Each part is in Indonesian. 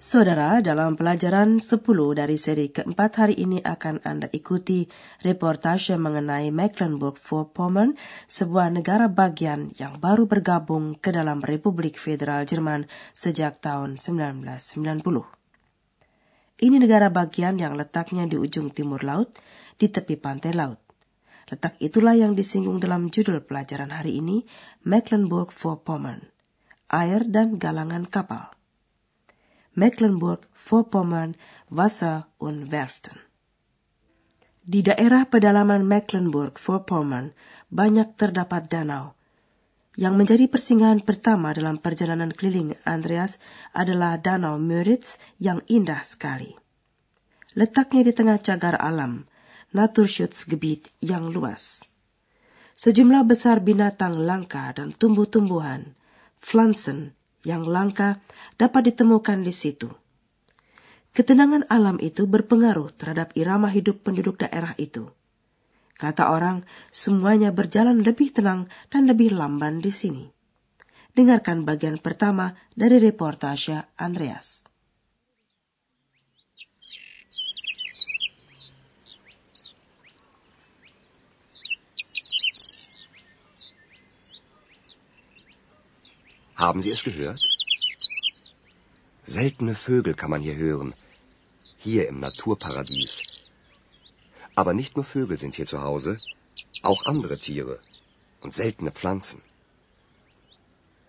Saudara, dalam pelajaran 10 dari seri keempat hari ini akan Anda ikuti reportase mengenai Mecklenburg-Vorpommern, sebuah negara bagian yang baru bergabung ke dalam Republik Federal Jerman sejak tahun 1990. Ini negara bagian yang letaknya di ujung timur laut, di tepi pantai laut. Letak itulah yang disinggung dalam judul pelajaran hari ini, Mecklenburg-Vorpommern, air dan galangan kapal. Mecklenburg-Vorpommern, Wasser und Werften. Di daerah pedalaman Mecklenburg-Vorpommern banyak terdapat danau. Yang menjadi persinggahan pertama dalam perjalanan keliling Andreas adalah Danau Müritz yang indah sekali. Letaknya di tengah cagar alam, Naturschutzgebiet yang luas. Sejumlah besar binatang langka dan tumbuh-tumbuhan, Pflanzen, yang langka dapat ditemukan di situ. Ketenangan alam itu berpengaruh terhadap irama hidup penduduk daerah itu. Kata orang, semuanya berjalan lebih tenang dan lebih lamban di sini. Dengarkan bagian pertama dari reportase Andreas. Haben Sie es gehört? Seltene Vögel kann man hier hören. Hier im Naturparadies. Aber nicht nur Vögel sind hier zu Hause, auch andere Tiere und seltene Pflanzen.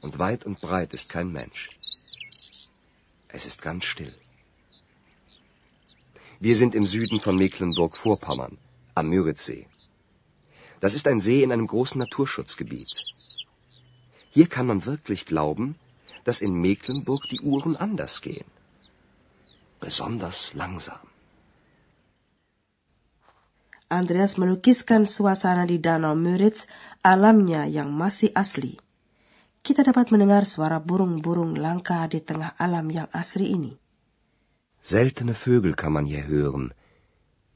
Und weit und breit ist kein Mensch. Es ist ganz still. Wir sind im Süden von Mecklenburg-Vorpommern, am Müritzsee. Das ist ein See in einem großen Naturschutzgebiet. Hier kann man wirklich glauben, dass in Mecklenburg die Uhren anders gehen. Besonders langsam. Andreas melukiskan suasana di Danau Müritz, alamnya yang masih asli. Kita dapat mendengar suara burung-burung langka di tengah alam yang asri ini. Seltene Vögel kann man hier hören,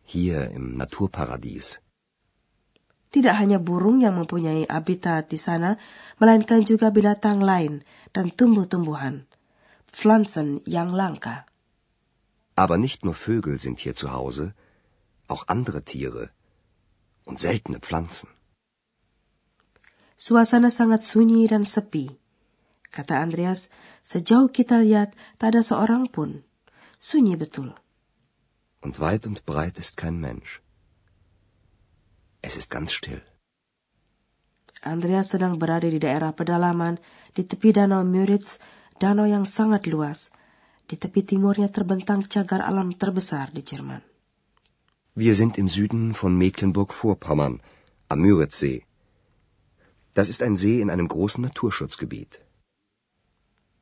hier im Naturparadies. Tidak hanya burung yang mempunyai habitat di sana, melainkan juga binatang lain dan tumbuh-tumbuhan. Pflanzen yang langka. Aber nicht nur Vögel sind hier zu Hause, auch andere Tiere und seltene Pflanzen. Suasana sangat sunyi dan sepi. Kata Andreas, sejauh kita lihat tak ada seorang pun. Sunyi betul. Und weit und breit ist kein Mensch. Es ist ganz still. Andreas sedang berada di daerah pedalaman di tepi danau Müritz, danau yang sangat luas. Di tepi timurnya terbentang cagar alam terbesar di Jerman. Wir sind im Süden von Mecklenburg-Vorpommern, am Müritzsee. Das ist ein See in einem großen Naturschutzgebiet.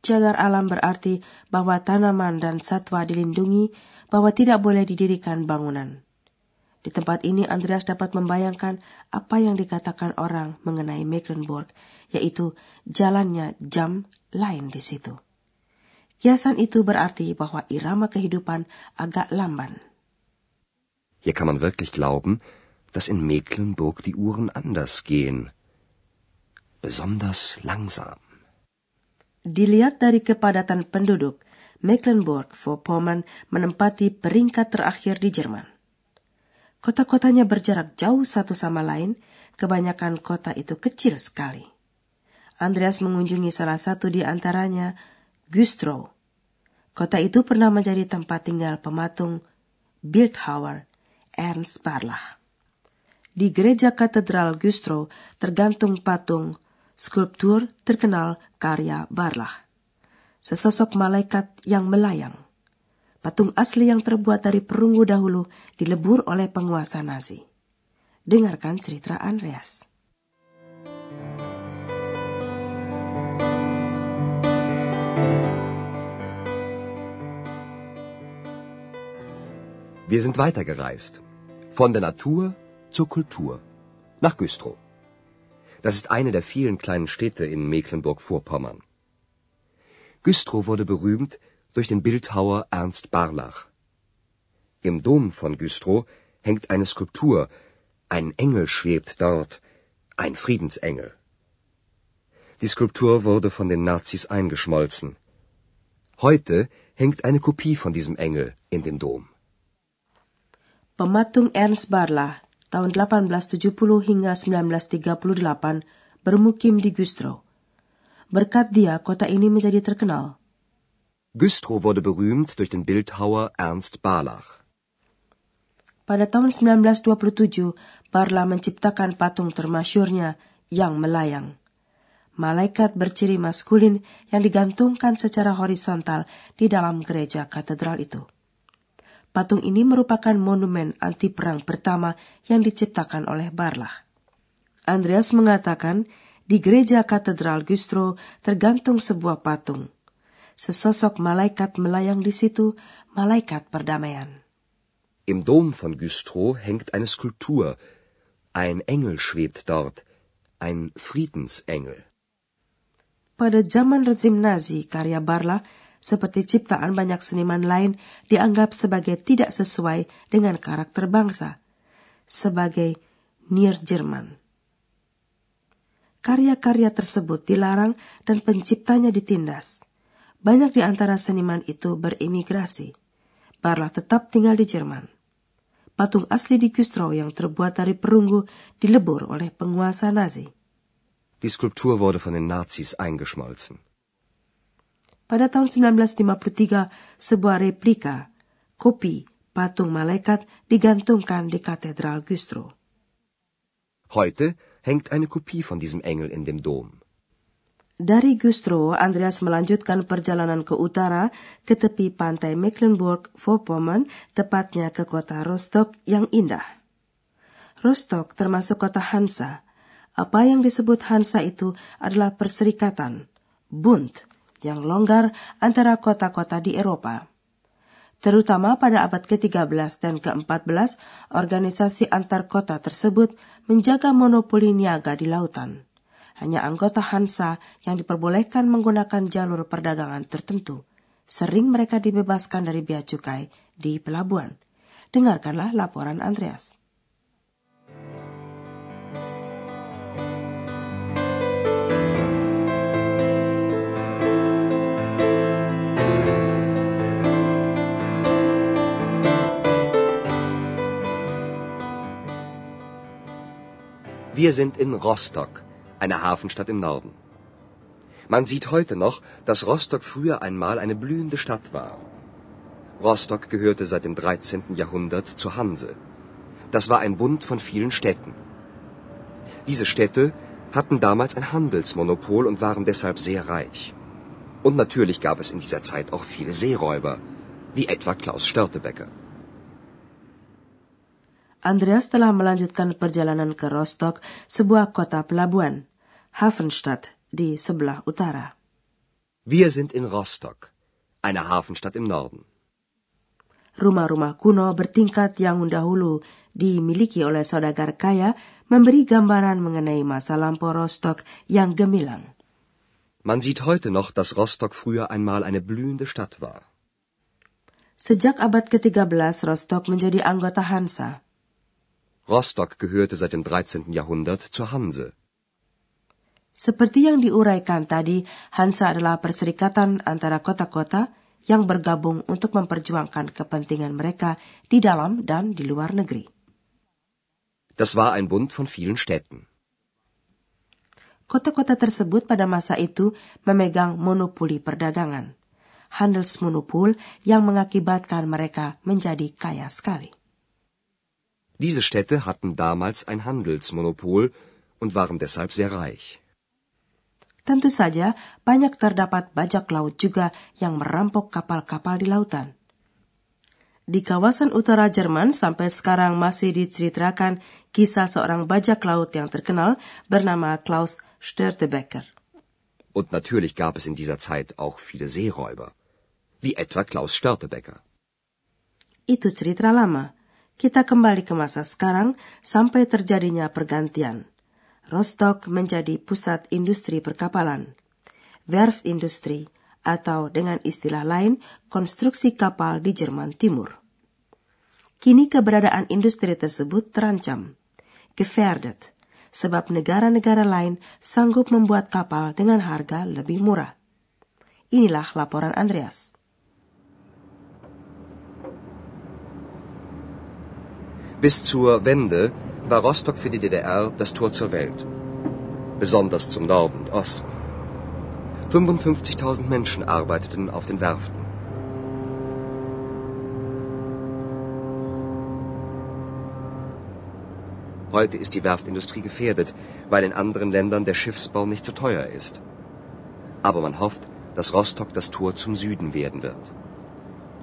Cagar alam berarti bahwa tanaman dan satwa dilindungi, bahwa tidak boleh didirikan bangunan. Di tempat ini Andreas dapat membayangkan apa yang dikatakan orang mengenai Mecklenburg, yaitu jalannya jam lain di situ. Kiasan itu berarti bahwa irama kehidupan agak lamban. Hier kann man wirklich glauben, dass in Mecklenburg die Uhren anders gehen. Besonders langsam. Dilihat dari kepadatan penduduk, Mecklenburg-Vorpommern menempati peringkat terakhir di Jerman. Kota-kotanya berjarak jauh satu sama lain, kebanyakan kota itu kecil sekali. Andreas mengunjungi salah satu di antaranya, Güstrow. Kota itu pernah menjadi tempat tinggal pematung Bildhauer Ernst Barlach. Di gereja katedral Güstrow tergantung patung skulptur terkenal karya Barlach. Sesosok malaikat yang melayang patung asli yang terbuat dari perunggu dahulu dilebur oleh penguasa Nazi. Dengarkan cerita Andreas. Wir sind weitergereist. Von der Natur zur Kultur. Nach Güstrow. Das ist eine der vielen kleinen Städte in Mecklenburg-Vorpommern. Güstrow wurde berühmt durch den Bildhauer Ernst Barlach. Im Dom von Güstrow hängt eine Skulptur. Ein Engel schwebt dort, ein Friedensengel. Die Skulptur wurde von den Nazis eingeschmolzen. Heute hängt eine Kopie von diesem Engel in dem Dom. Pematung Ernst Barlach tahun 1870 hingga 1938 bermukim di Güstrow. Berkat dia, kota ini menjadi terkenal. Güstrow wurde berühmt durch den Bildhauer Ernst Barlach. Pada tahun 1927, Barlach menciptakan patung termasyurnya yang melayang. Malaikat berciri maskulin yang digantungkan secara horizontal di dalam gereja katedral itu. Patung ini merupakan monumen anti perang pertama yang diciptakan oleh Barlah. Andreas mengatakan, di gereja katedral Gustro tergantung sebuah patung. Sesosok malaikat melayang di situ, malaikat perdamaian. Im Dom von Güstrow hängt eine Skulptur. Ein Engel schwebt dort, ein Friedensengel. Pada zaman rezim Nazi, karya Barla seperti ciptaan banyak seniman lain dianggap sebagai tidak sesuai dengan karakter bangsa, sebagai Nier Jerman. Karya-karya tersebut dilarang dan penciptanya ditindas. Banyak di antara seniman itu berimigrasi. Barla tetap tinggal di Jerman. Patung asli di Güstrow yang terbuat dari perunggu dilebur oleh penguasa Nazi. Die Skulptur wurde von den Nazis eingeschmolzen. Pada tahun 1953, sebuah replika, kopi patung malaikat digantungkan di Katedral Güstrow. Heute hängt eine Kopie von diesem Engel in dem Dom. Dari Güstrow, Andreas melanjutkan perjalanan ke utara ke tepi pantai Mecklenburg-Vorpommern, tepatnya ke kota Rostock yang indah. Rostock termasuk kota Hansa. Apa yang disebut Hansa itu adalah perserikatan, Bund, yang longgar antara kota-kota di Eropa. Terutama pada abad ke-13 dan ke-14, organisasi antar kota tersebut menjaga monopoli niaga di lautan. Hanya anggota Hansa yang diperbolehkan menggunakan jalur perdagangan tertentu. Sering mereka dibebaskan dari bea cukai di pelabuhan. Dengarkanlah laporan Andreas. Wir sind in Rostock, einer Hafenstadt im Norden. Man sieht heute noch, dass Rostock früher einmal eine blühende Stadt war. Rostock gehörte seit dem 13. Jahrhundert zur Hanse. Das war ein Bund von vielen Städten. Diese Städte hatten damals ein Handelsmonopol und waren deshalb sehr reich. Und natürlich gab es in dieser Zeit auch viele Seeräuber, wie etwa Klaus Störtebecker. Andreas telah melanjutkan perjalanan ke Rostock, sebuah kota pelabuhan, Hafenstadt di sebelah utara. Wir sind in Rostock, eine Hafenstadt im Norden. Rumah-rumah kuno bertingkat yang dahulu dimiliki oleh saudagar kaya memberi gambaran mengenai masa lampau Rostock yang gemilang. Man sieht heute noch, dass Rostock früher einmal eine blühende Stadt war. Sejak abad ke-13, Rostock menjadi anggota Hansa. Rostock gehörte seit dem 13. Jahrhundert zur Hanse. Seperti yang diuraikan tadi, Hansa adalah perserikatan antara kota-kota yang bergabung untuk memperjuangkan kepentingan mereka di dalam dan di luar negeri. Das war ein Bund von vielen Städten. Kota-kota tersebut pada masa itu memegang monopoli perdagangan, Handelsmonopol yang mengakibatkan mereka menjadi kaya sekali. Diese Städte hatten damals ein Handelsmonopol und waren deshalb sehr reich. Tentu saja, banyak terdapat bajak laut juga yang merampok kapal-kapal di lautan. Di kawasan utara Jerman sampai sekarang masih diceritakan kisah seorang bajak laut yang terkenal bernama Klaus Störtebeker. Und natürlich gab es in dieser Zeit auch viele Seeräuber, wie etwa Klaus Störtebeker. Itu cerita lama. Kita kembali ke masa sekarang sampai terjadinya pergantian. Rostock menjadi pusat industri perkapalan. Werft industri atau dengan istilah lain konstruksi kapal di Jerman Timur. Kini keberadaan industri tersebut terancam, gefährdet, sebab negara-negara lain sanggup membuat kapal dengan harga lebih murah. Inilah laporan Andreas. Bis zur Wende war Rostock für die DDR das Tor zur Welt. Besonders zum Norden und Osten. 55.000 Menschen arbeiteten auf den Werften. Heute ist die Werftindustrie gefährdet, weil in anderen Ländern der Schiffsbau nicht so teuer ist. Aber man hofft, dass Rostock das Tor zum Süden werden wird.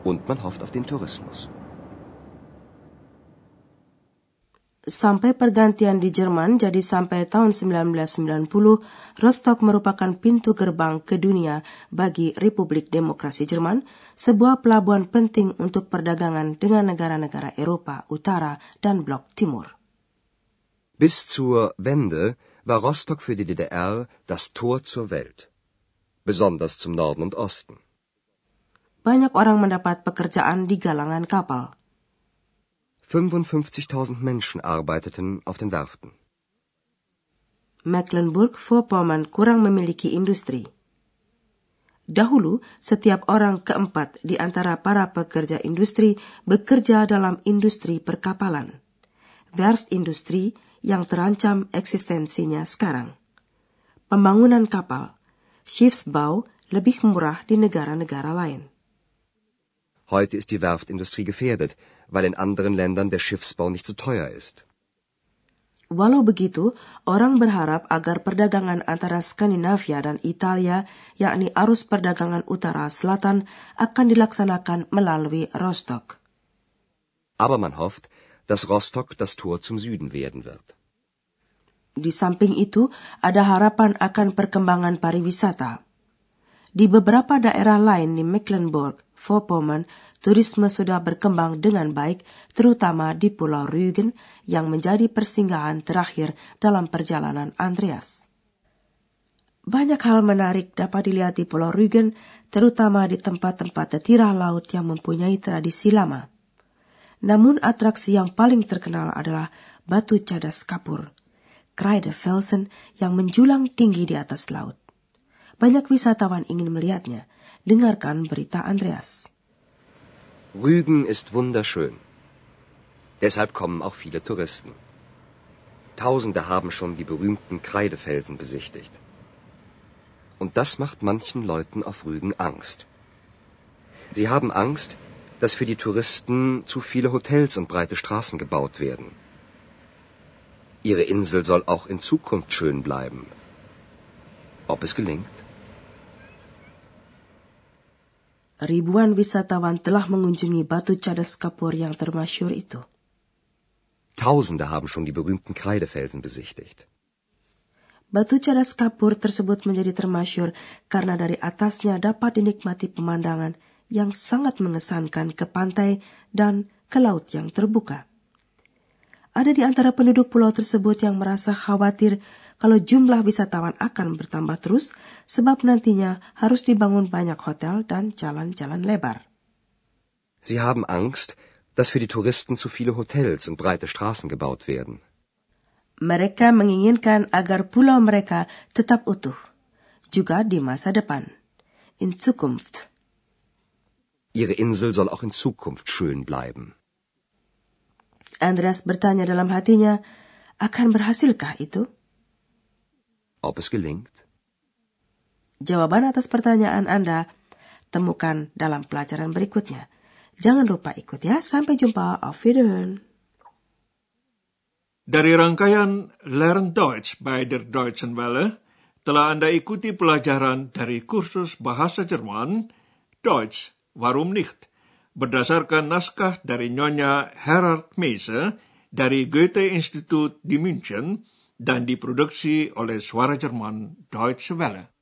Und man hofft auf den Tourismus. Sampai pergantian di Jerman, jadi sampai tahun 1990, Rostock merupakan pintu gerbang ke dunia bagi Republik Demokrasi Jerman, sebuah pelabuhan penting untuk perdagangan dengan negara-negara Eropa Utara dan Blok Timur. Bis zur Wende war Rostock für die DDR das Tor zur Welt, besonders zum Norden und Osten. Banyak orang mendapat pekerjaan di galangan kapal. 55.000 Menschen arbeiteten auf den Werften. Mecklenburg-Vorpommern kurang memiliki industri. Dahulu, setiap orang keempat di antara para pekerja industri bekerja dalam industri perkapalan. Werft industri yang terancam eksistensinya sekarang. Pembangunan kapal, Schiffsbau, lebih murah di negara-negara lain. Heute ist die Werftindustrie gefährdet, weil in anderen Ländern der Schiffsbau nicht so teuer ist. Walau begitu, orang berharap agar perdagangan antara Skandinavia dan Italia, yakni arus perdagangan utara-selatan, akan dilaksanakan melalui Rostock. Aber man hofft, dass Rostock das Tor zum Süden werden wird. Di samping itu, ada harapan akan perkembangan pariwisata. Di beberapa daerah lain di Mecklenburg, Vorpommern, turisme sudah berkembang dengan baik, terutama di Pulau Rügen yang menjadi persinggahan terakhir dalam perjalanan Andreas. Banyak hal menarik dapat dilihat di Pulau Rügen, terutama di tempat-tempat tetirah laut yang mempunyai tradisi lama. Namun atraksi yang paling terkenal adalah batu cadas kapur, Kreidefelsen yang menjulang tinggi di atas laut. Banyak wisatawan ingin melihatnya, Dengarkan berita Andreas. Rügen ist wunderschön. Deshalb kommen auch viele Touristen. Tausende haben schon die berühmten Kreidefelsen besichtigt. Und das macht manchen Leuten auf Rügen Angst. Sie haben Angst, dass für die Touristen zu viele Hotels und breite Straßen gebaut werden. Ihre Insel soll auch in Zukunft schön bleiben. Ob es gelingt? Ribuan wisatawan telah mengunjungi batu cadas kapur yang termasyur itu. Tausende haben schon die berühmten Kreidefelsen besichtigt. Batu cadas kapur tersebut menjadi termasyur karena dari atasnya dapat dinikmati pemandangan yang sangat mengesankan ke pantai dan ke laut yang terbuka. Ada di antara penduduk pulau tersebut yang merasa khawatir kalau jumlah wisatawan akan bertambah terus sebab nantinya harus dibangun banyak hotel dan jalan-jalan lebar. Sie haben Angst, dass für die Touristen zu viele Hotels und breite Straßen gebaut werden. Mereka menginginkan agar pulau mereka tetap utuh, juga di masa depan. In Zukunft. Ihre Insel soll auch in Zukunft schön bleiben. Andreas bertanya dalam hatinya, akan berhasilkah itu? Ob es gelingt? Jawaban atas pertanyaan Anda temukan dalam pelajaran berikutnya. Jangan lupa ikut ya. Sampai jumpa. Auf Wiederhören. Dari rangkaian Learn Deutsch by der Deutschen Welle, telah Anda ikuti pelajaran dari kursus bahasa Jerman, Deutsch, Warum nicht? Berdasarkan naskah dari Nyonya Herard Meise dari Goethe Institut di München, dan diproduksi oleh Suara Jerman Deutsche Welle.